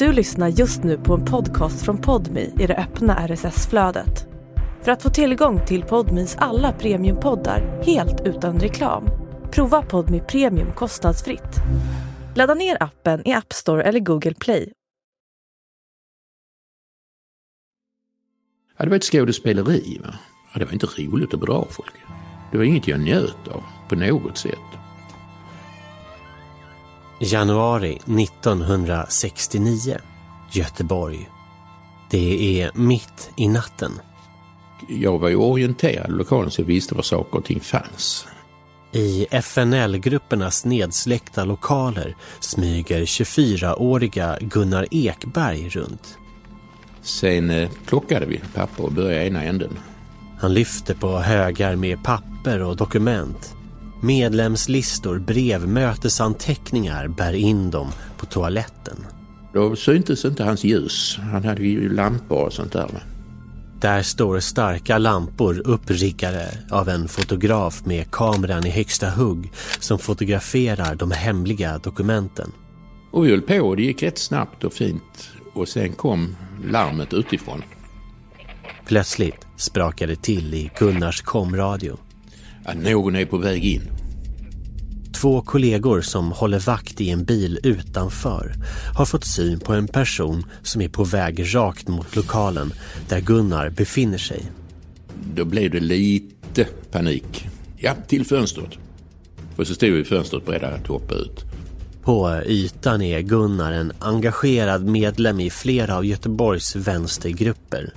Du lyssnar just nu på en podcast från Podmi i det öppna RSS-flödet. För att få tillgång till Podmis alla premiumpoddar helt utan reklam, prova Podmi Premium kostnadsfritt. Ladda ner appen i App Store eller Google Play. Ja, det var ett skådespeleri. Va? Ja, det var inte roligt att bedra folk. Det var inget jag njöt av på något sätt. Januari 1969. Göteborg. Det är mitt i natten. Jag var ju orienterad i lokalen så jag visste var saker och ting fanns. I FNL-gruppernas nedsläckta lokaler smyger 24-åriga Gunnar Ekberg runt. Sen eh, plockade vi papper och började i ena änden. Han lyfter på högar med papper och dokument. Medlemslistor, brev, mötesanteckningar bär in dem på toaletten. Då syntes inte hans ljus. Han hade ju lampor och sånt där. Där står starka lampor uppriggade av en fotograf med kameran i högsta hugg som fotograferar de hemliga dokumenten. Och vi höll på och det gick rätt snabbt och fint. Och sen kom larmet utifrån. Plötsligt sprakade till i Gunnars komradio. Att någon är på väg in. Två kollegor som håller vakt i en bil utanför har fått syn på en person som är på väg rakt mot lokalen där Gunnar befinner sig. Då blev det lite panik. Ja, till fönstret. Och så stod vi i fönstret beredda att hoppa ut. På ytan är Gunnar en engagerad medlem i flera av Göteborgs vänstergrupper.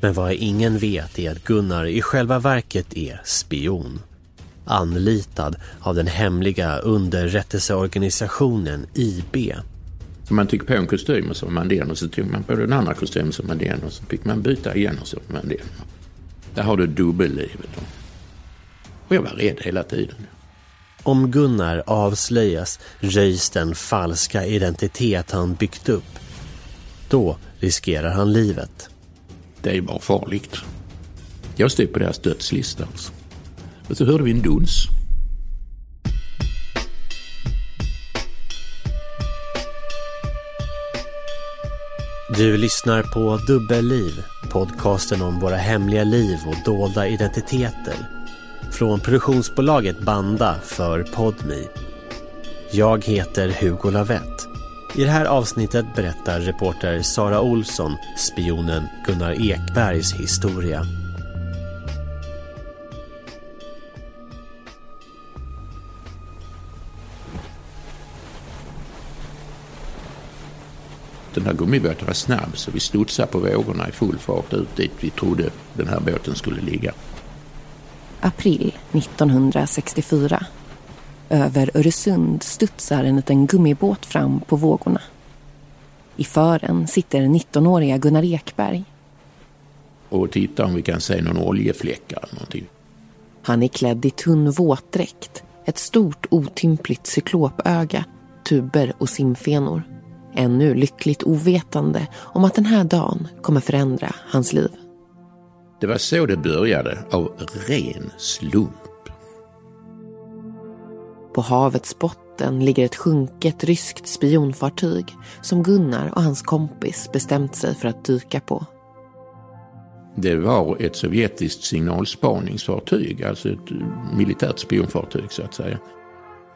Men vad ingen vet är att Gunnar i själva verket är spion. Anlitad av den hemliga underrättelseorganisationen IB. Så man tog på en kostym och så var man den och så tog man på den andra kostymen var man den och så fick man byta igen och så var man den. Där har du dubbellivet. Och jag var rädd hela tiden. Om Gunnar avslöjas röjs den falska identitet han byggt upp. Då riskerar han livet. Det är bara farligt. Jag stod på deras dödslista. Alltså. Och så hörde vi en duns. Du lyssnar på Dubbelliv, podcasten om våra hemliga liv och dolda identiteter. Från produktionsbolaget Banda för Podmi. Jag heter Hugo Lavett. I det här avsnittet berättar reporter Sara Olsson spionen Gunnar Ekbergs historia. Den här gummibåten var snabb så vi studsade på vågorna i full fart ut dit vi trodde den här båten skulle ligga. April 1964. Över Öresund studsar en liten gummibåt fram på vågorna. I fören sitter 19-åriga Gunnar Ekberg. Och titta om vi kan se någon oljefläckar eller någonting. Han är klädd i tunn våtdräkt, ett stort otympligt cyklopöga, tuber och simfenor. Ännu lyckligt ovetande om att den här dagen kommer förändra hans liv. Det var så det började, av ren slump. På havets botten ligger ett sjunket ryskt spionfartyg som Gunnar och hans kompis bestämt sig för att dyka på. Det var ett sovjetiskt signalspaningsfartyg, alltså ett militärt spionfartyg så att säga.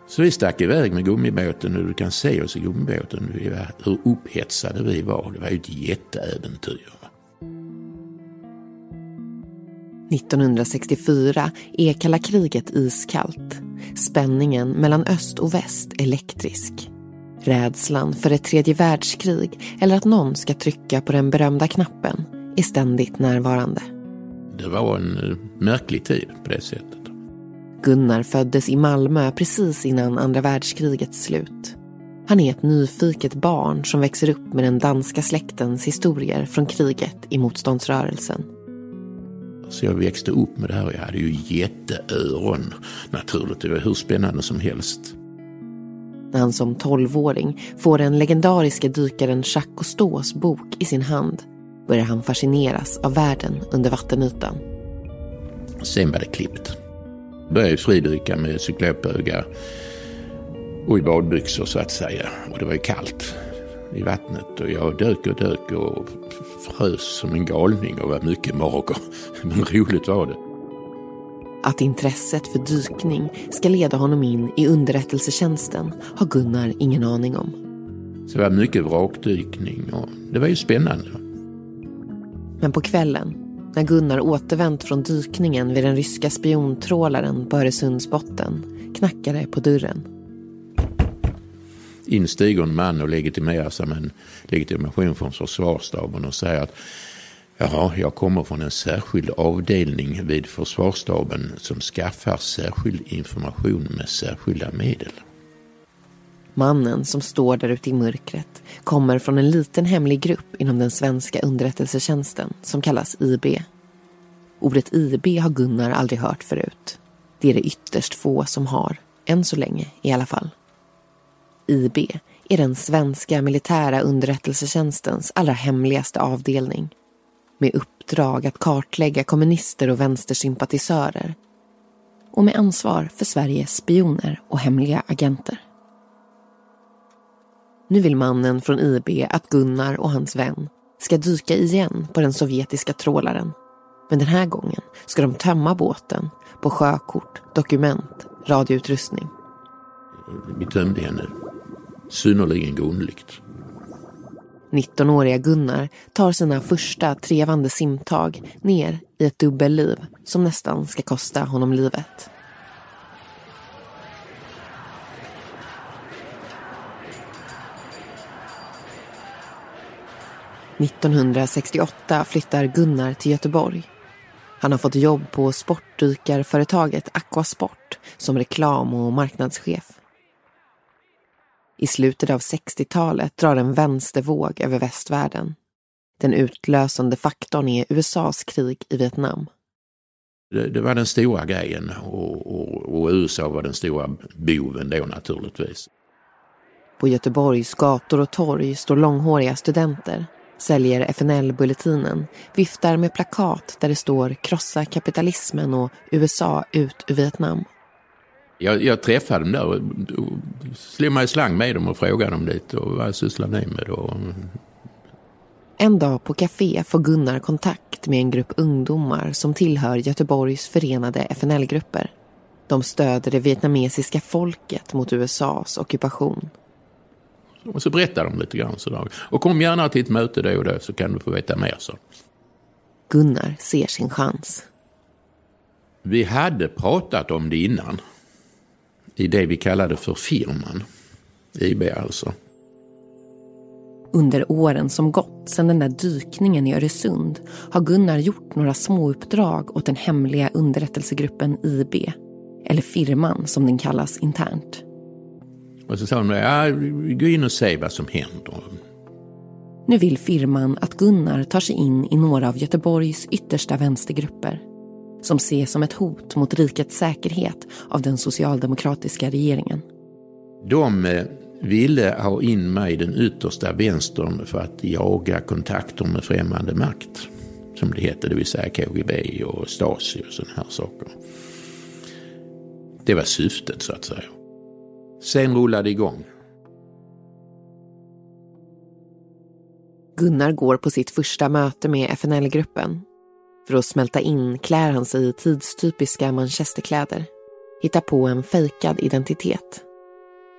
Så vi stack iväg med gummibåten och du kan se oss i gummibåten vi var, hur upphetsade vi var. Det var ju ett jätteäventyr. 1964 är kalla kriget iskallt. Spänningen mellan öst och väst elektrisk. Rädslan för ett tredje världskrig eller att någon ska trycka på den berömda knappen är ständigt närvarande. Det var en märklig tid på det sättet. Gunnar föddes i Malmö precis innan andra världskrigets slut. Han är ett nyfiket barn som växer upp med den danska släktens historier från kriget i motståndsrörelsen. Så jag växte upp med det här och jag hade ju jätteöron naturligt. Det var hur spännande som helst. När han som tolvåring får den legendariska dykaren Jacques Cousteaus bok i sin hand börjar han fascineras av världen under vattenytan. Sen var det klippt. Började fridyka med cyklopöga och i badbyxor så att säga. Och det var ju kallt. i vattnet och jag dök och dök och frös som en galning och var mycket mager. Men roligt var det. Att intresset för dykning ska leda honom in i underrättelsetjänsten har Gunnar ingen aning om. Så det var mycket vrakdykning och det var ju spännande. Men på kvällen, när Gunnar återvänt från dykningen vid den ryska spiontrålaren på Öresundsbotten, knackade på dörren. Instiger en man och legitimerar sig med en legitimation från försvarsstaben och säger att Jaha, jag kommer från en särskild avdelning vid försvarsstaben som skaffar särskild information med särskilda medel. Mannen som står där ute i mörkret kommer från en liten hemlig grupp inom den svenska underrättelsetjänsten som kallas IB. Ordet IB har Gunnar aldrig hört förut. Det är det ytterst få som har, än så länge i alla fall. IB är den svenska militära underrättelsetjänstens allra hemligaste avdelning med uppdrag att kartlägga kommunister och vänstersympatisörer och med ansvar för Sveriges spioner och hemliga agenter. Nu vill mannen från IB att Gunnar och hans vän ska dyka igen på den sovjetiska trålaren. Men den här gången ska de tömma båten på sjökort, dokument, radioutrustning. Vi tömde henne synnerligen grundligt. 19-åriga Gunnar tar sina första trevande simtag ner i ett dubbelliv som nästan ska kosta honom livet. –1968 flyttar Gunnar till Göteborg. Han har fått jobb på sportdykarföretaget Aquasport som reklam och marknadschef. I slutet av 60-talet drar en vänstervåg över västvärlden. Den utlösande faktorn är USAs krig i Vietnam. Det, det var den stora grejen och, och, och, USA var den stora boven då naturligtvis. På Göteborgs gator och torg står långhåriga studenter, säljer FNL-bulletinen, viftar med plakat där det står krossa kapitalismen och USA ut ur Vietnam. Jag, jag träffade dem där och, och slog mig i slang med dem och frågade dem lite och vad sysslar ni med då? En dag på café får Gunnar kontakt med en grupp ungdomar som tillhör Göteborgs förenade FNL-grupper. De stöder det vietnamesiska folket mot USAs ockupation. Och så berättar de lite grann sådär. Och kom gärna till ett möte då och då så kan du få veta mer. Så. Gunnar ser sin chans. Vi hade pratat om det innan i det vi kallade för firman. IB alltså. Under åren som gått sedan den där dykningen i Öresund har Gunnar gjort några småuppdrag åt den hemliga underrättelsegruppen IB. Eller firman som den kallas internt. Och så sa de, ja, gå in och se vad som händer. Nu vill firman att Gunnar tar sig in i några av Göteborgs yttersta vänstergrupper som ses som ett hot mot rikets säkerhet av den socialdemokratiska regeringen. De eh, ville ha in mig i den yttersta vänstern för att jaga kontakter med främmande makt. Som det hette, det vill säga KGB och Stasi och sådana här saker. Det var syftet så att säga. Sen rullade det igång. Gunnar går på sitt första möte med FNL-gruppen för att smälta in klär han sig i tidstypiska manchesterkläder. Hittar på en fejkad identitet.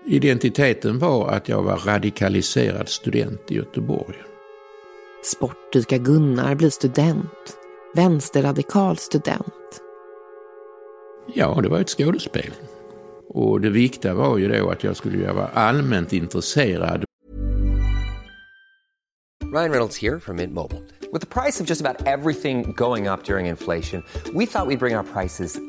Identiteten var att jag var radikaliserad student i Göteborg. Sportdyka Gunnar blir student. Vänsterradikal student. Ja, det var ett skådespel. Och det viktiga var ju då att jag skulle vara allmänt intresserad. Ryan Reynolds här från Mint Mobile. Med priset på nästan allt som går upp under inflationen, trodde vi att vi skulle bring våra priser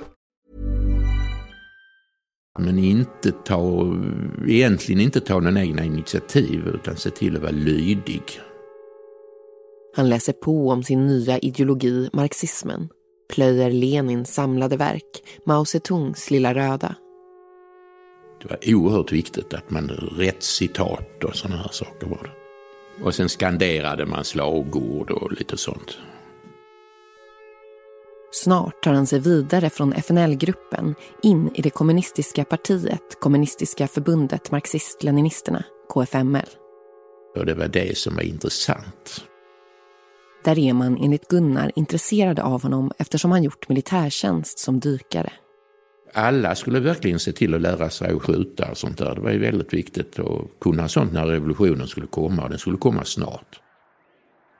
Men inte ta, egentligen inte ta någon egna initiativ utan se till att vara lydig. Han läser på om sin nya ideologi, marxismen, plöjer Lenins samlade verk Mao Zedongs Lilla röda. Det var oerhört viktigt att man rätt citat och sådana här saker var det. Och sen skanderade man slagord och lite sånt. Snart tar han sig vidare från FNL-gruppen in i det kommunistiska partiet, Kommunistiska förbundet Marxist-Leninisterna, KFML. Och det var det som var intressant. Där är man enligt Gunnar intresserade av honom eftersom han gjort militärtjänst som dykare. Alla skulle verkligen se till att lära sig att skjuta och sånt där. Det var ju väldigt viktigt att kunna sånt när revolutionen skulle komma och den skulle komma snart.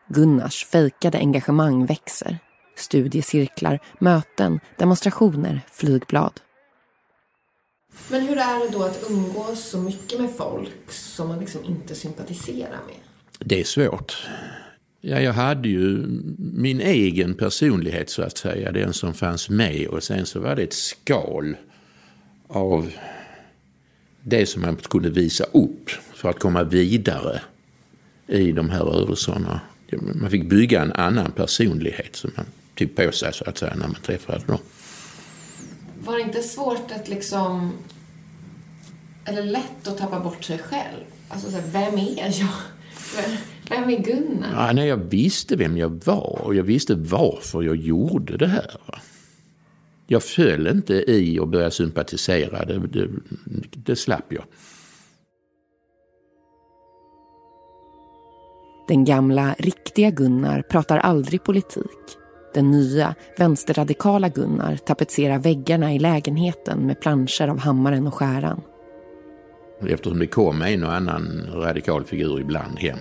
Gunnars fejkade engagemang växer. Studiecirklar, möten, demonstrationer, flygblad. Men hur är det då att umgås så mycket med folk som man liksom inte sympatiserar med? Det är svårt. Ja, jag hade ju min egen personlighet så att säga, den som fanns med och sen så var det ett skal av det som man kunde visa upp för att komma vidare i de här rörelserna. Man fick bygga en annan personlighet som man tog på sig så att säga när man träffade dem. Var det inte svårt att liksom, eller lätt att tappa bort sig själv? Alltså så här, vem är jag? Vem är Gunnar? Ja, nej, jag visste vem jag var och jag visste varför jag gjorde det här. Jag föll inte i och började sympatisera, det, det, det slapp jag. Den gamla, riktiga Gunnar pratar aldrig politik. Den nya, vänsterradikala Gunnar tapetserar väggarna i lägenheten med planscher av hammaren och skäran. Eftersom det kom en och annan radikal figur ibland hem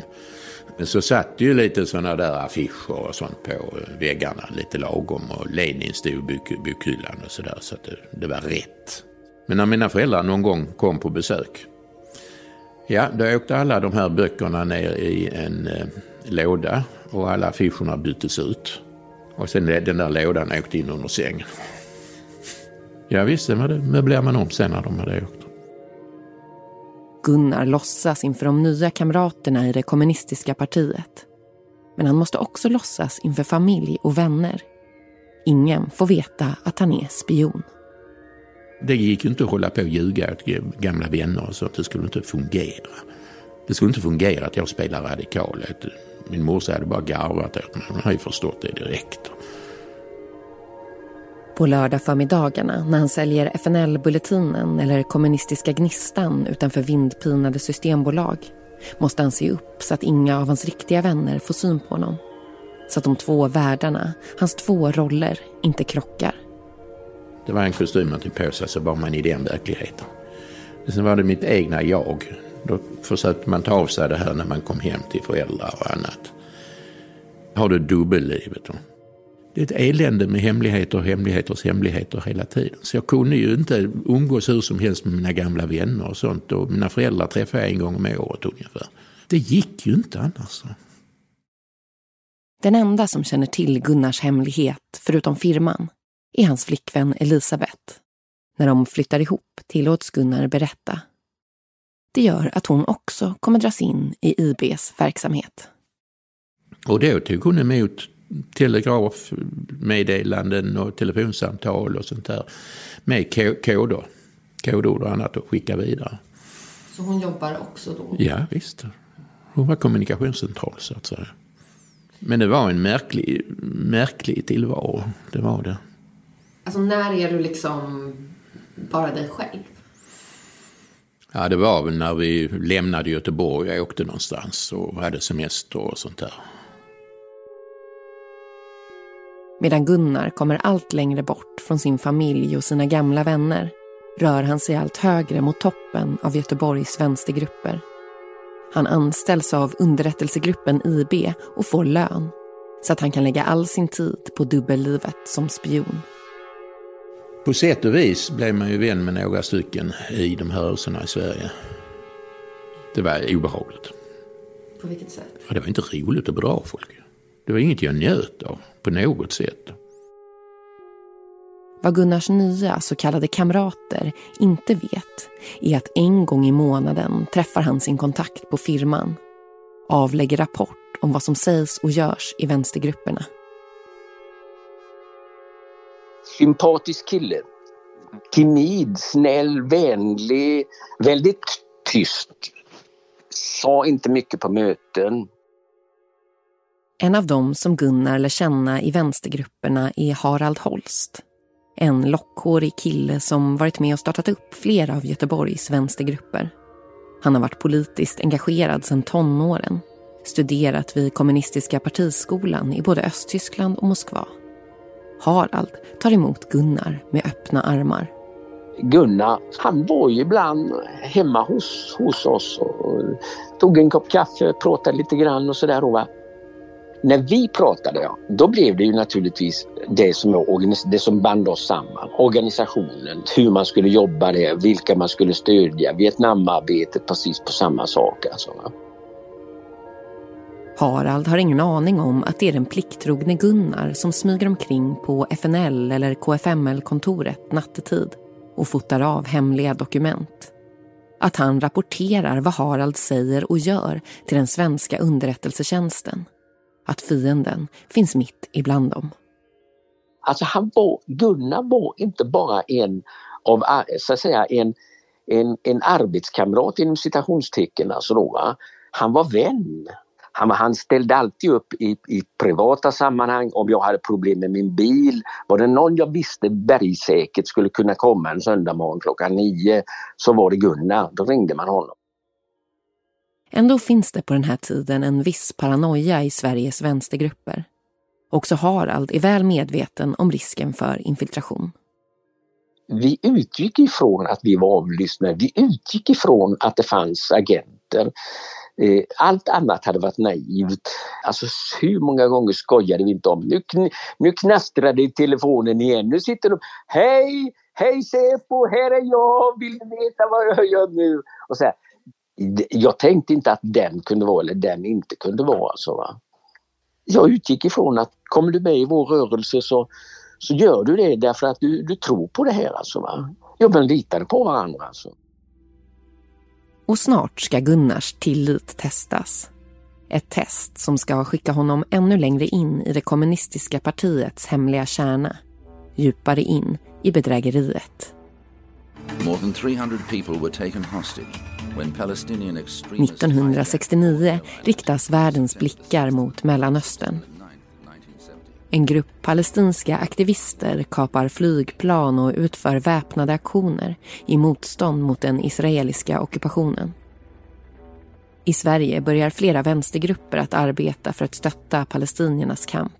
så satt det ju lite sådana där affischer och sånt på väggarna, lite lagom. Och Lenin stod i bokhyllan och sådär, så att det, det, var rätt. Men när mina föräldrar någon gång kom på besök, ja, då åkte alla de här böckerna ner i en eh, låda och alla affischerna byttes ut. Och sen den där lådan åkte in under sängen. Ja visst, sen möblerade man om sen när de hade åkt. Gunnar låtsas inför de nya kamraterna i det kommunistiska partiet. Men han måste också låtsas inför familj och vänner. Ingen får veta att han är spion. Det gick ju inte att hålla på och ljuga åt gamla vänner och sånt. Det skulle inte fungera. Det skulle inte fungera att jag spelar radikal. Min morsa hade bara garvat åt mig. Hon har ju förstått det direkt. På lördag förmiddagarna när han säljer FNL-bulletinen eller kommunistiska gnistan utanför vindpinade systembolag måste han se upp så att inga av hans riktiga vänner får syn på honom. Så att de två världarna, hans två roller, inte krockar. Det var en kostym man tog på sig så var man i den verkligheten. Sen var det mitt egna jag. Då försökte man ta av sig det här när man kom hem till föräldrar och annat. Har du dubbellivet. Då? det är ett elände med hemligheter och hemligheters hemligheter hela tiden. Så jag kunde ju inte umgås hur som helst med mina gamla vänner och sånt. Och mina föräldrar träffade jag en gång om året ungefär. Det gick ju inte annars. Den enda som känner till Gunnars hemlighet, förutom firman, är hans flickvän Elisabeth. När de flyttar ihop tillåts Gunnar berätta. Det gör att hon också kommer dras in i IBs verksamhet. Och då tog hon emot telegrafmeddelanden och telefonsamtal och sånt där med koder, kodord och annat att skicka vidare. Så hon jobbar också då? Ja, visst. Hon var kommunikationscentral så att säga. Men det var en märklig, märklig tillvaro, det var det. Alltså när är du liksom bara dig själv? Ja, det var väl när vi lämnade Göteborg och åkte någonstans och hade semester och sånt där. Medan Gunnar kommer allt längre bort från sin familj och sina gamla vänner rör han sig allt högre mot toppen av Göteborgs vänstergrupper. Han anställs av underrättelsegruppen IB och får lön så att han kan lägga all sin tid på dubbellivet som spion. På sätt och vis blev man ju vän med några stycken i de här rörelserna i Sverige. Det var obehagligt. På vilket sätt? Ja, det var inte roligt att bedra folk. Det var inget jag njöt av på något sätt. Vad Gunnars nya så kallade kamrater inte vet är att en gång i månaden träffar han sin kontakt på firman. Avlägger rapport om vad som sägs och görs i vänstergrupperna sympatisk kille. Timid, snäll, vänlig, väldigt tyst. Sa inte mycket på möten. En av dem som Gunnar lär känna i vänstergrupperna är Harald Holst. En lockhårig kille som varit med och startat upp flera av Göteborgs vänstergrupper. Han har varit politiskt engagerad sedan tonåren. Studerat vid kommunistiska partiskolan i både Östtyskland och Moskva. Harald tar emot Gunnar med öppna armar. Gunnar, han var ju ibland hemma hos, hos oss och tog en kopp kaffe, pratade lite grann och sådär. När vi pratade, då blev det ju naturligtvis det som, det som band oss samman. Organisationen, hur man skulle jobba det, vilka man skulle stödja, Vietnamarbetet, precis på samma sak. Alltså. Harald har ingen aning om att det är den plikttrogne Gunnar som smyger omkring på FNL eller KFML-kontoret nattetid och fotar av hemliga dokument. Att han rapporterar vad Harald säger och gör till den svenska underrättelsetjänsten. Att fienden finns mitt ibland dem. Alltså han var, Gunnar var inte bara en av, så att säga, en, en, en arbetskamrat inom citationstecken. Alltså då, Han var vän. Han, han ställde alltid upp i, i privata sammanhang om jag hade problem med min bil. Var det någon jag visste bergsäkert skulle kunna komma en söndag morgon klockan nio så var det Gunnar. Då ringde man honom. Ändå finns det på den här tiden en viss paranoia i Sveriges vänstergrupper. Också Harald är väl medveten om risken för infiltration. Vi utgick ifrån att vi var avlyssnade. Vi utgick ifrån att det fanns agenter. Eh, allt annat hade varit naivt. Alltså hur många gånger skojade vi inte om? Nu, nu knastrar det i telefonen igen. Nu sitter de. Hej! Hej Säpo! Här är jag! Vill du veta vad jag gör nu? Och så här. Jag tänkte inte att den kunde vara eller den inte kunde vara. Alltså, va? Jag utgick ifrån att kommer du med i vår rörelse så, så gör du det därför att du, du tror på det här. Alltså, va? Ja, men litade på varandra. Alltså. Och snart ska Gunnars tillit testas. Ett test som ska skicka honom ännu längre in i det kommunistiska partiets hemliga kärna. Djupare in i bedrägeriet. More than 300 people were taken hostage 1969 riktas världens blickar mot Mellanöstern. En grupp palestinska aktivister kapar flygplan och utför väpnade aktioner i motstånd mot den israeliska ockupationen. I Sverige börjar flera vänstergrupper att arbeta för att stötta palestiniernas kamp.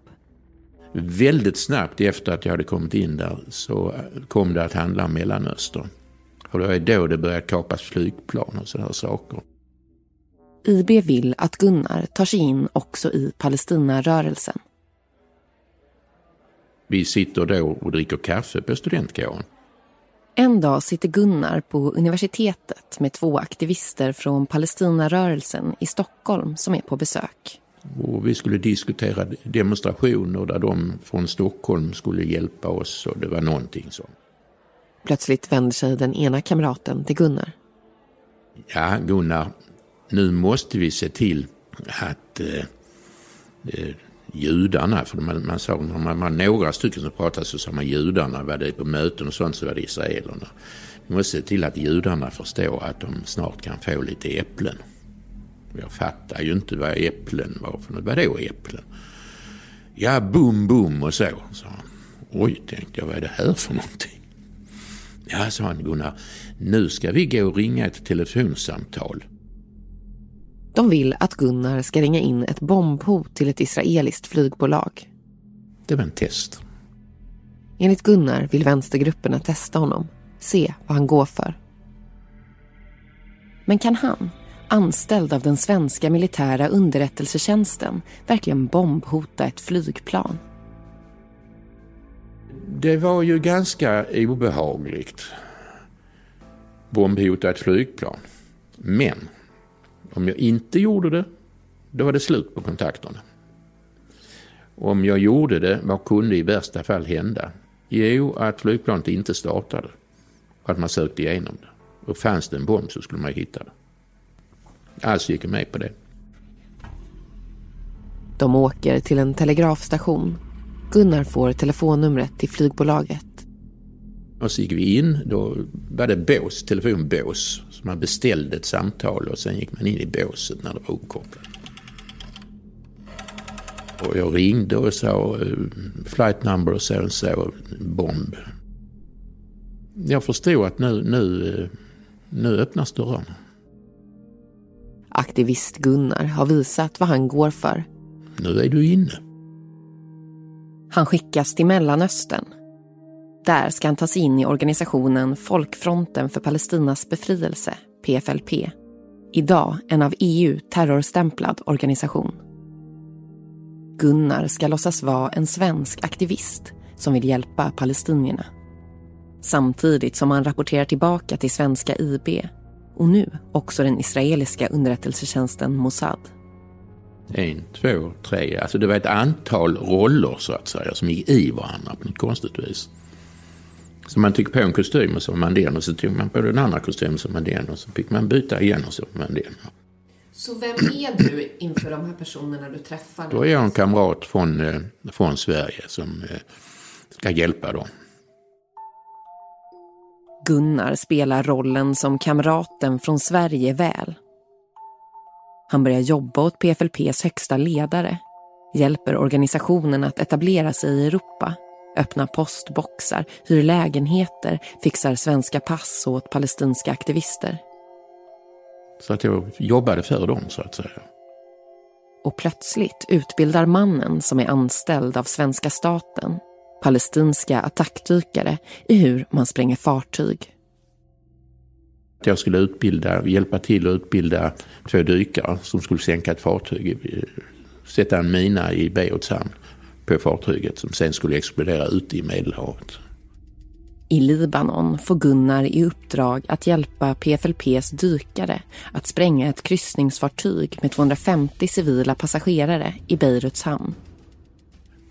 Väldigt snabbt efter att jag hade kommit in där så kom det att handla om Mellanöstern. Och det är då det börjar kapas flygplan och sådana saker. IB vill att Gunnar tar sig in också i Palestinarörelsen. Vi sitter då och dricker kaffe på studentkåren. En dag sitter Gunnar på universitetet med två aktivister från Palestinarörelsen i Stockholm som är på besök. Och vi skulle diskutera demonstrationer där de från Stockholm skulle hjälpa oss och det var någonting sånt. Plötsligt vänder sig den ena kamraten till Gunnar. Ja, Gunnar, nu måste vi se till att eh, eh, judarna, för man, man sa, när man var några stycken som pratade så sa man judarna, var det på möten och sånt så var det israelerna. Vi måste se till att judarna förstår att de snart kan få lite äpplen. Jag fattar ju inte vad äpplen var för något. Vadå äpplen? Ja, bum bum och så, sa han. Oj, tänkte jag, vad är det här för någonting? Ja, sa han Gunnar, nu ska vi gå och ringa ett telefonsamtal. De vill att Gunnar ska ringa in ett bombhot till ett israeliskt flygbolag. Det var en test. Enligt Gunnar vill vänstergrupperna testa honom, se vad han går för. Men kan han, anställd av den svenska militära underrättelsetjänsten, verkligen bombhota ett flygplan? Det var ju ganska obehagligt. Bombhota ett flygplan. Men om jag inte gjorde det, då var det slut på kontakterna. Om jag gjorde det, vad kunde i värsta fall hända? Jo, att flygplanet inte startade. Att man sökte igenom det. Och fanns det en bomb så skulle man hitta det. Alltså gick jag med på det. De åker till en telegrafstation Gunnar får telefonnumret till flygbolaget. Och så gick vi in, då var det bås, telefonbås. Så man beställde ett samtal och sen gick man in i båset när det var uppkopplat. Och jag ringde och sa eh, flight number och så och så, bomb. Jag förstod att nu, nu, eh, nu öppnas dörrarna. Aktivist Gunnar har visat vad han går för. Nu är du inne. Han skickas till Mellanöstern. Där ska han ta sig in i organisationen Folkfronten för Palestinas befrielse, PFLP. Idag en av EU terrorstämplad organisation. Gunnar ska låtsas vara en svensk aktivist som vill hjälpa palestinierna. Samtidigt som han rapporterar tillbaka till svenska IB och nu också den israeliska underrättelsetjänsten Mossad. En, två, tre. Alltså det var ett antal roller så att säga som gick i varandra på något konstigt vis. Så man tog på en kostym och så var man den och så tog man på den andra kostymen var man den och så fick man byta igen och så var man den. Så vem är du inför de här personerna du träffar? Då är jag en kamrat från, eh, från Sverige som eh, ska hjälpa dem. Gunnar spelar rollen som kamraten från Sverige väl. Han börjar jobba åt PFLPs högsta ledare, hjälper organisationen att etablera sig i Europa, öppnar postboxar, hyr lägenheter, fixar svenska pass åt palestinska aktivister. Så att jag jobbade för dem så att säga. Och plötsligt utbildar mannen som är anställd av svenska staten palestinska attackdykare i hur man spränger fartyg. Jag skulle utbilda, hjälpa till att utbilda två dykare som skulle sänka ett fartyg. Sätta en mina i Beiruts hamn på fartyget som sen skulle explodera ute i Medelhavet. I Libanon får Gunnar i uppdrag att hjälpa PFLPs dykare att spränga ett kryssningsfartyg med 250 civila passagerare i Beiruts hamn.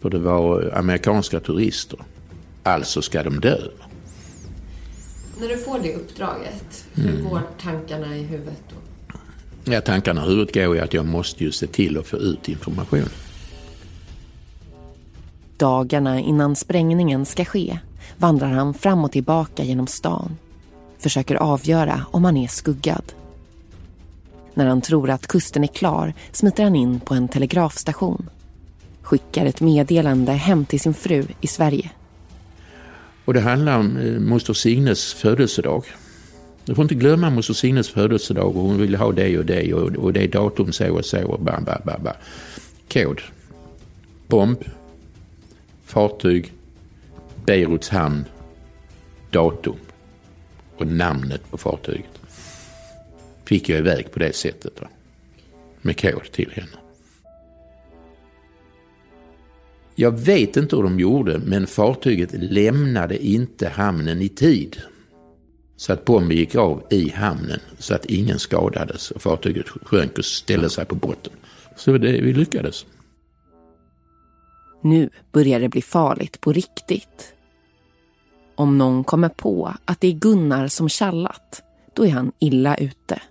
För det var amerikanska turister. Alltså ska de dö. När du får det uppdraget, hur mm. går tankarna i huvudet då? Ja, tankarna i huvudet går ju att jag måste ju se till att få ut information. Dagarna innan sprängningen ska ske vandrar han fram och tillbaka genom stan. Försöker avgöra om han är skuggad. När han tror att kusten är klar smiter han in på en telegrafstation skickar ett meddelande hem till sin fru i Sverige. Och det handlar om eh, moster Signes födelsedag. Du får inte glömma moster Signes födelsedag och hon vill ha det och det och, och det är datum så och så och ba, ba, ba, ba. Kod. Bomb. Fartyg. Beiruts hamn. Datum. Och namnet på fartyget. Fick jag iväg på det sättet. Då. Med kod till henne. Jag vet inte hur de gjorde, men fartyget lämnade inte hamnen i tid. Så att bomben gick av i hamnen så att ingen skadades. Och fartyget sjönk och ställde sig på botten. Så det, vi lyckades. Nu börjar det bli farligt på riktigt. Om någon kommer på att det är Gunnar som kallat, då är han illa ute.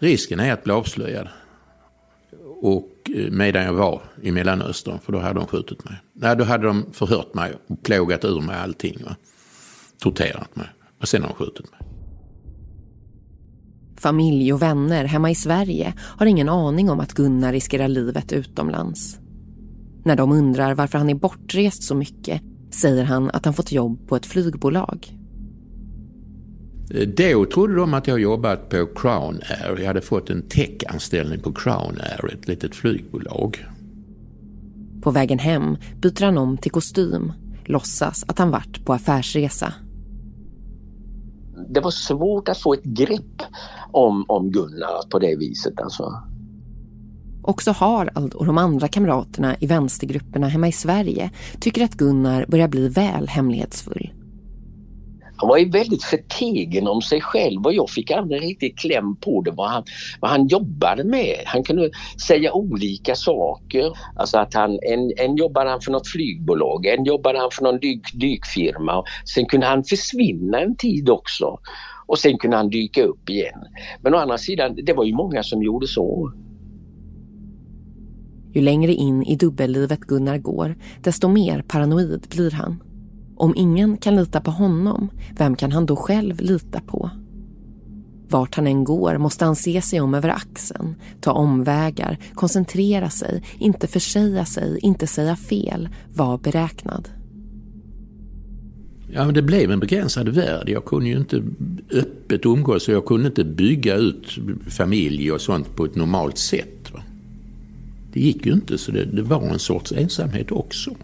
Risken är att bli avslöjad. Och eh, medan jag var i Mellanöstern, för då hade de skjutit mig. Nej, då hade de förhört mig och plågat ur mig allting. Va? Torterat mig. Och sen har de skjutit mig. Familj och vänner hemma i Sverige har ingen aning om att Gunnar riskerar livet utomlands. När de undrar varför han är bortrest så mycket säger han att han fått jobb på ett flygbolag. Då trodde de att jag jobbat på Crown Air. Jag hade fått en tech-anställning på Crown Air, ett litet flygbolag. På vägen hem byter han om till kostym, låtsas att han varit på affärsresa. Det var svårt att få ett grepp om, om Gunnar på det viset alltså. Också Harald och de andra kamraterna i vänstergrupperna hemma i Sverige tycker att Gunnar börjar bli väl hemlighetsfull. Han var ju väldigt förtegen om sig själv och jag fick aldrig riktigt kläm på det vad han, vad han jobbade med. Han kunde säga olika saker. Alltså att han, en, en jobbade han för något flygbolag, en jobbade han för någon dyk, dykfirma. Sen kunde han försvinna en tid också. Och sen kunde han dyka upp igen. Men å andra sidan, det var ju många som gjorde så. Ju längre in i dubbellivet Gunnar går, desto mer paranoid blir han Om ingen kan lita på honom, vem kan han då själv lita på? Vart han än går måste han se sig om över axeln, ta omvägar, koncentrera sig, inte försäga sig, inte säga fel, vara beräknad. Ja, men det blev en begränsad värld. Jag kunde ju inte öppet umgås och jag kunde inte bygga ut familj och sånt på ett normalt sätt. Det gick ju inte, så det, det var en sorts ensamhet också.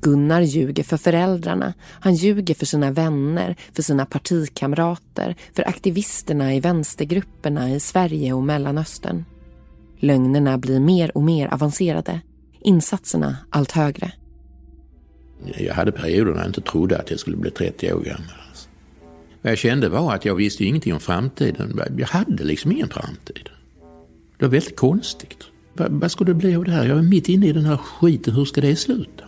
Gunnar ljuger för föräldrarna, han ljuger för sina vänner, för sina partikamrater, för aktivisterna i vänstergrupperna i Sverige och Mellanöstern. Lögnerna blir mer och mer avancerade, insatserna allt högre. Jag hade perioder när jag inte trodde att jag skulle bli 30 år gammal. Vad jag kände var att jag visste ingenting om framtiden. Jag hade liksom ingen framtid. Det var väldigt konstigt. Vad, vad ska det bli av det här? Jag är mitt inne i den här skiten. Hur ska det sluta?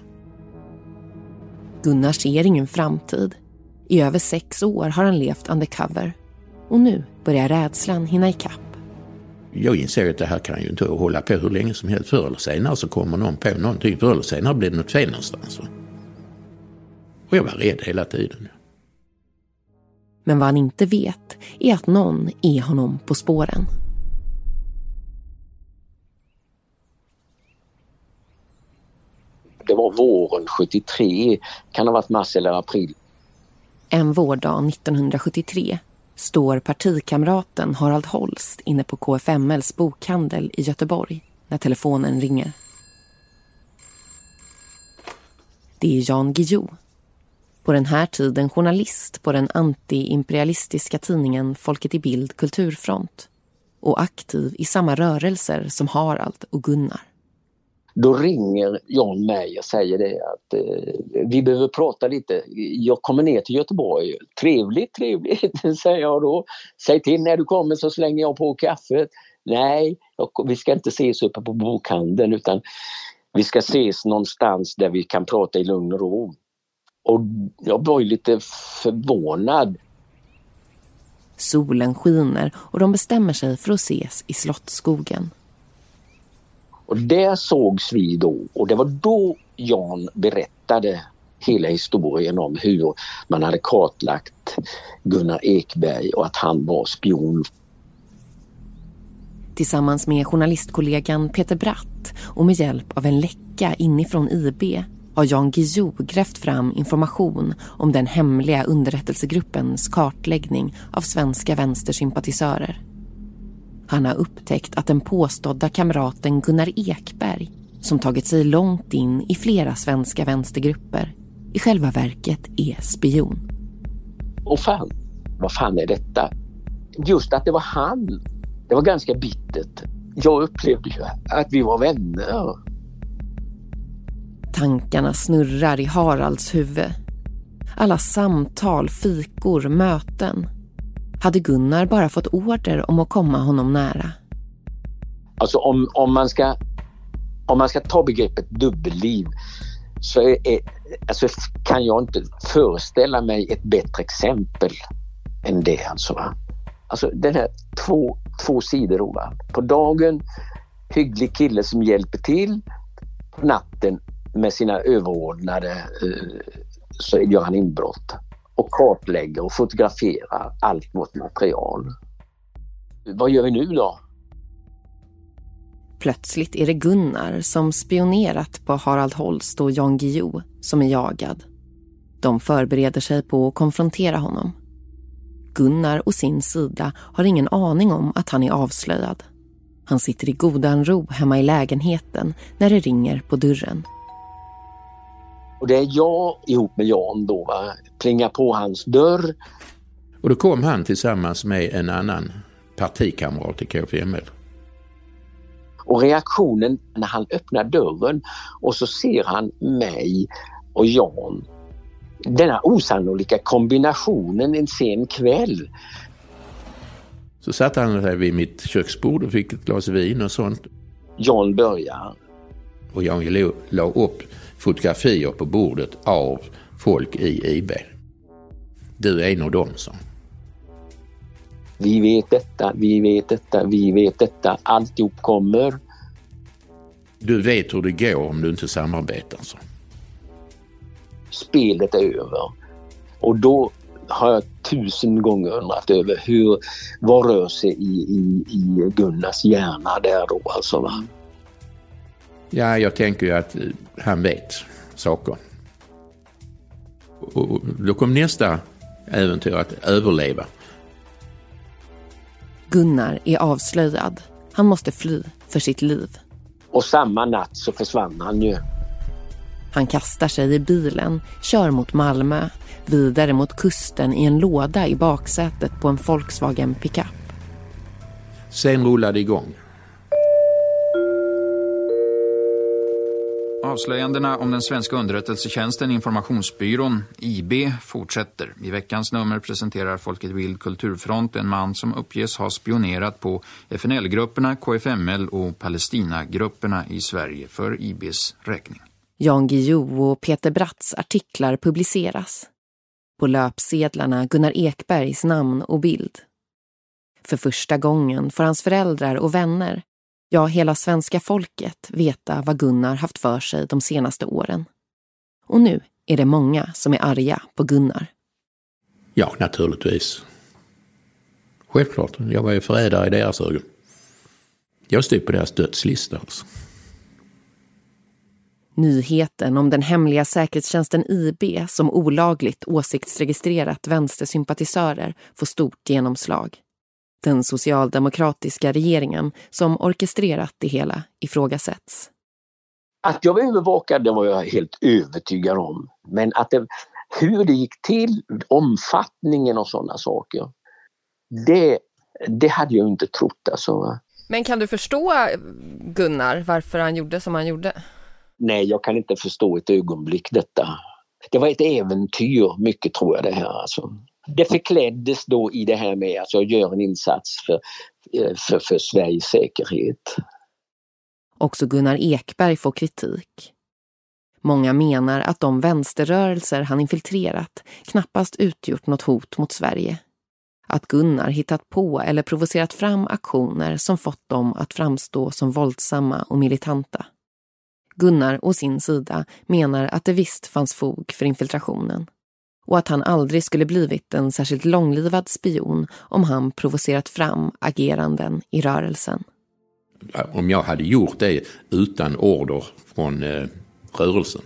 Gunnar ser ingen framtid. I över sex år har han levt undercover. Och nu börjar rädslan hinna ikapp. Jag inser att det här kan ju inte hålla på hur länge som helst. Förr eller senare så kommer någon på någonting. Förr eller senare blir det något fel någonstans. Och jag var rädd hela tiden. Men vad han inte vet är att någon är honom på spåren. Det var våren 73, kan ha varit mars eller april. En vårdag 1973 står partikamraten Harald Holst inne på KFMLs bokhandel i Göteborg när telefonen ringer. Det är Jan Guillou. På den här tiden journalist på den antiimperialistiska tidningen Folket i Bild Kulturfront och aktiv i samma rörelser som Harald och Gunnar. Då ringer John mig och säger det att eh, vi behöver prata lite. Jag kommer ner till Göteborg. Trevligt, trevligt, säger jag då. Säg till när du kommer så slänger jag på kaffet. Nej, jag, vi ska inte ses uppe på bokhandeln utan vi ska ses någonstans där vi kan prata i lugn och ro. Och jag var ju lite förvånad. Solen skiner och de bestämmer sig för att ses i Slottsskogen. Och där sågs vi då och det var då Jan berättade hela historien om hur man hade kartlagt Gunnar Ekberg och att han var spion. Tillsammans med journalistkollegan Peter Bratt och med hjälp av en läcka inifrån IB har Jan Guillou grävt fram information om den hemliga underrättelsegruppens kartläggning av svenska vänstersympatisörer. Han har upptäckt att den påstådda kamraten Gunnar Ekberg som tagit sig långt in i flera svenska vänstergrupper i själva verket är spion. Och fan, vad fan är detta? Just att det var han, det var ganska bittert. Jag upplevde ju att vi var vänner. Tankarna snurrar i Haralds huvud. Alla samtal, fikor, möten hade Gunnar bara fått order om att komma honom nära. Alltså om, om, man, ska, om man ska ta begreppet dubbelliv så är, alltså kan jag inte föreställa mig ett bättre exempel än det. Alltså, va? alltså den här två, två sidor. Va? På dagen hygglig kille som hjälper till. På natten med sina överordnade eh, så gör han inbrott och kartlägger och fotograferar allt vårt material. Vad gör vi nu då? Plötsligt är det Gunnar som spionerat på Harald Holst och Jan Guillou som är jagad. De förbereder sig på att konfrontera honom. Gunnar och sin sida har ingen aning om att han är avslöjad. Han sitter i godan ro hemma i lägenheten när det ringer på dörren. Och det är jag ihop med Jan då, va, plingar på hans dörr. Och då kom han tillsammans med en annan partikamrat i KFML. Och reaktionen när han öppnar dörren och så ser han mig och Jan. Denna osannolika kombinationen en sen kväll. Så satt han sig vid mitt köksbord och fick ett glas vin och sånt. Jan börjar. Och Jan la upp fotografier på bordet av folk i IB. Du är en av dem, sa Vi vet detta, vi vet detta, vi vet detta. Alltihop kommer. Du vet hur det går om du inte samarbetar, så. spelet är över. Och då har jag tusen gånger undrat över hur, vad rör sig i, i, i Gunnars hjärna där då alltså. Va? Ja, jag tänker ju att han vet saker. Och då kom nästa äventyr att överleva. Gunnar är avslöjad. Han måste fly för sitt liv. Och samma natt så försvann han ju. Han kastar sig i bilen, kör mot Malmö, vidare mot kusten i en låda i baksätet på en Volkswagen pickup. Sen rullade igång. Avslöjandena om den svenska underrättelsetjänsten Informationsbyrån, IB, fortsätter. I veckans nummer presenterar Folket Vild Kulturfront en man som uppges ha spionerat på FNL-grupperna, KFML och Palestina-grupperna i Sverige för IBs räkning. Jan Guillou och Peter Bratts artiklar publiceras. På löpsedlarna Gunnar Ekbergs namn och bild. För första gången får hans föräldrar och vänner ja hela svenska folket veta vad Gunnar haft för sig de senaste åren. Och nu är det många som är arga på Gunnar. Ja, naturligtvis. Självklart, jag var ju förrädare i deras ögon. Jag stod på deras dödslista alltså. Nyheten om den hemliga säkerhetstjänsten IB som olagligt åsiktsregistrerat vänstersympatisörer får stort genomslag. Den socialdemokratiska regeringen som orkestrerat det hela ifrågasätts. Att jag var övervakad det var jag helt övertygad om. Men att det, hur det gick till, omfattningen och sådana saker, det, det hade jag inte trott. Alltså. Men kan du förstå Gunnar varför han gjorde som han gjorde? Nej, jag kan inte förstå ett ögonblick detta. Det var ett äventyr, mycket tror jag det här alltså det förkläddes då i det här med att jag gör en insats för, eh, för, för Sveriges säkerhet. Också Gunnar Ekberg får kritik. Många menar att de vänsterrörelser han infiltrerat knappast utgjort något hot mot Sverige. Att Gunnar hittat på eller provocerat fram aktioner som fått dem att framstå som våldsamma och militanta. Gunnar å sin sida menar att det visst fanns fog för infiltrationen och att han aldrig skulle blivit en särskilt långlivad spion om han provocerat fram ageranden i rörelsen. Om jag hade gjort det utan order från eh, rörelsen,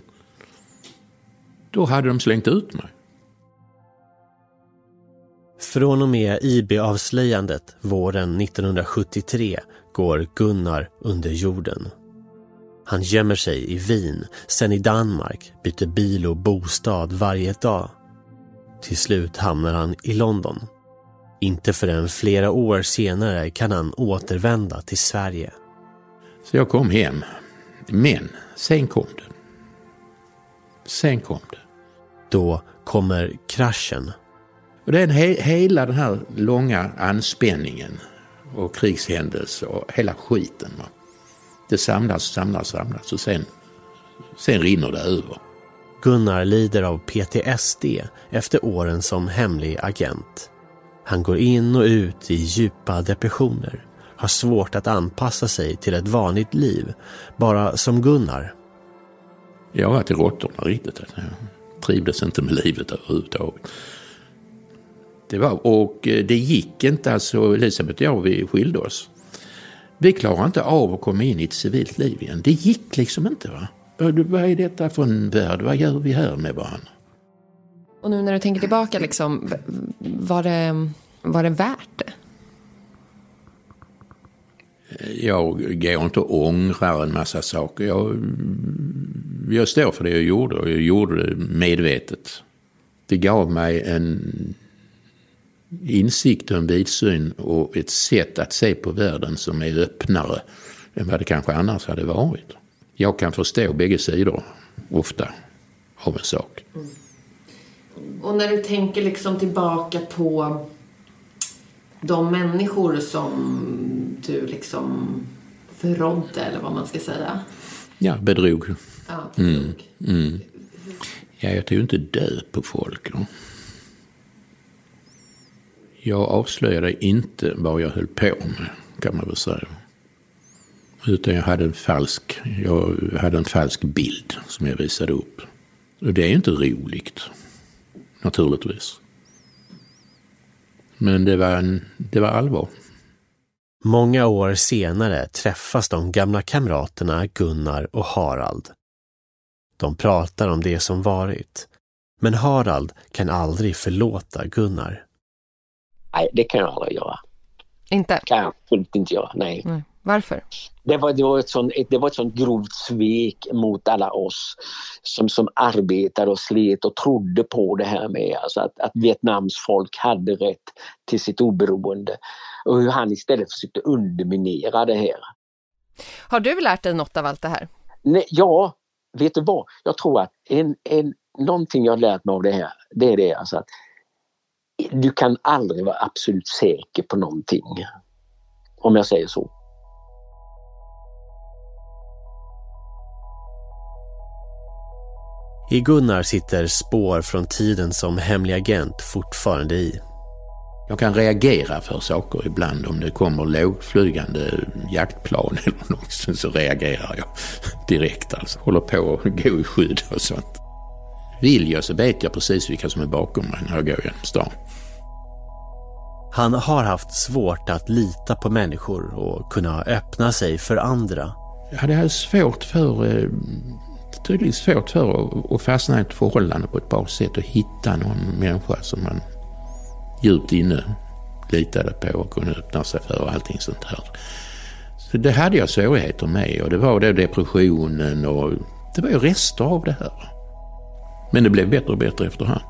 då hade de slängt ut mig. Från och med IB-avslöjandet våren 1973 går Gunnar under jorden. Han gömmer sig i Wien, sen i Danmark, byter bil och bostad varje dag. Till slut hamnar han i London. Inte förrän flera år senare kan han återvända till Sverige. Så jag kom hem. Men sen kom det. Sen kom det. Då kommer kraschen. Och är he hela den här långa anspänningen och krigshändelser och hela skiten. Va? Det samlas, samlas, samlas och sen, sen rinner det över. Gunnar lider av PTSD efter åren som hemlig agent. Han går in och ut i djupa depressioner, har svårt att anpassa sig till ett vanligt liv, bara som Gunnar. Jag var till råttorna riktigt. Jag trivdes inte med livet överhuvudtaget. Det var, och eh, det gick inte, alltså Elisabeth och jag, vi skilde oss. Vi klarade inte av att komma in i ett civilt liv igen. Det gick liksom inte. va. Vad är detta för en värld? Vad gör vi här med varandra? Och nu när du tänker tillbaka, liksom, var, det, var det värt det? Jag går inte och ångrar en massa saker. Jag, jag står för det jag gjorde och jag gjorde det medvetet. Det gav mig en insikt och en vidsyn och ett sätt att se på världen som är öppnare än vad det kanske annars hade varit jag kan förstå bägge sidor ofta av en sak. Mm. Och när du tänker liksom tillbaka på de människor som du liksom förrådde eller vad man ska säga. Ja, bedrog. Ja, bedrog. Mm. Mm. Ja, jag tog inte död på folk. Då. Jag avslöjade inte vad jag höll på med, kan man väl säga. Utan jag hade en falsk, jag hade en falsk bild som jag visade upp. Och det är inte roligt, naturligtvis. Men det var, en, det var allvar. Många år senare träffas de gamla kamraterna Gunnar och Harald. De pratar om det som varit. Men Harald kan aldrig förlåta Gunnar. Nej, det kan jag aldrig göra. Inte? kan jag absolut inte göra, nej. nej. Varför? Det var, det, var ett sånt, det var ett sånt grovt svek mot alla oss som, som arbetade och slet och trodde på det här med alltså att, att Vietnams folk hade rätt till sitt oberoende. Och hur han istället försökte underminera det här. Har du lärt dig något av allt det här? Nej, ja, vet du vad? Jag tror att en, en, någonting jag har lärt mig av det här, det är det alltså att du kan aldrig vara absolut säker på någonting. Om jag säger så. I Gunnar sitter spår från tiden som hemlig agent fortfarande i. Jag kan reagera för saker ibland. Om det kommer lågflygande jaktplan eller något så reagerar jag direkt. Alltså. Håller på att gå i skydd och sånt. Vill jag så vet jag precis vilka som är bakom mig när jag går genom stan. Han har haft svårt att lita på människor och kunna öppna sig för andra. Jag hade svårt för, tydligt svårt för att fastna i ett förhållande på ett bra sätt och hitta någon människa som man djupt inne litade på och kunde öppna sig för och allting sånt här. Så det hade jag svårigheter med och det var då depressionen och det var ju rester av det här. Men det blev bättre och bättre efterhand.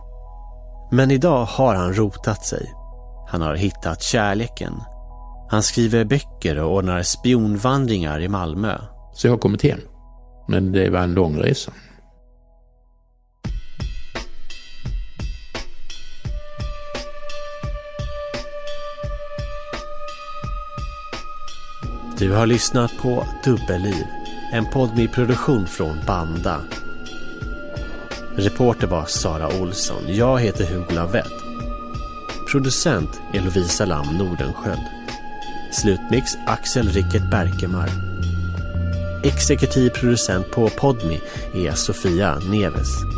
Men idag har han rotat sig. Han har hittat kärleken. Han skriver böcker och ordnar spionvandringar i Malmö. Så jag har kommit hem. Men det var en lång resa. Du har lyssnat på Dubbelliv, en podd produktion från Banda. Reporter var Sara Olsson. Jag heter Hugo Lavett. Producent är Lovisa Lam Nordenskjöld. Slutmix Axel Rickert Berkemar. Exekutiv producent på Podmi är Sofia Neves.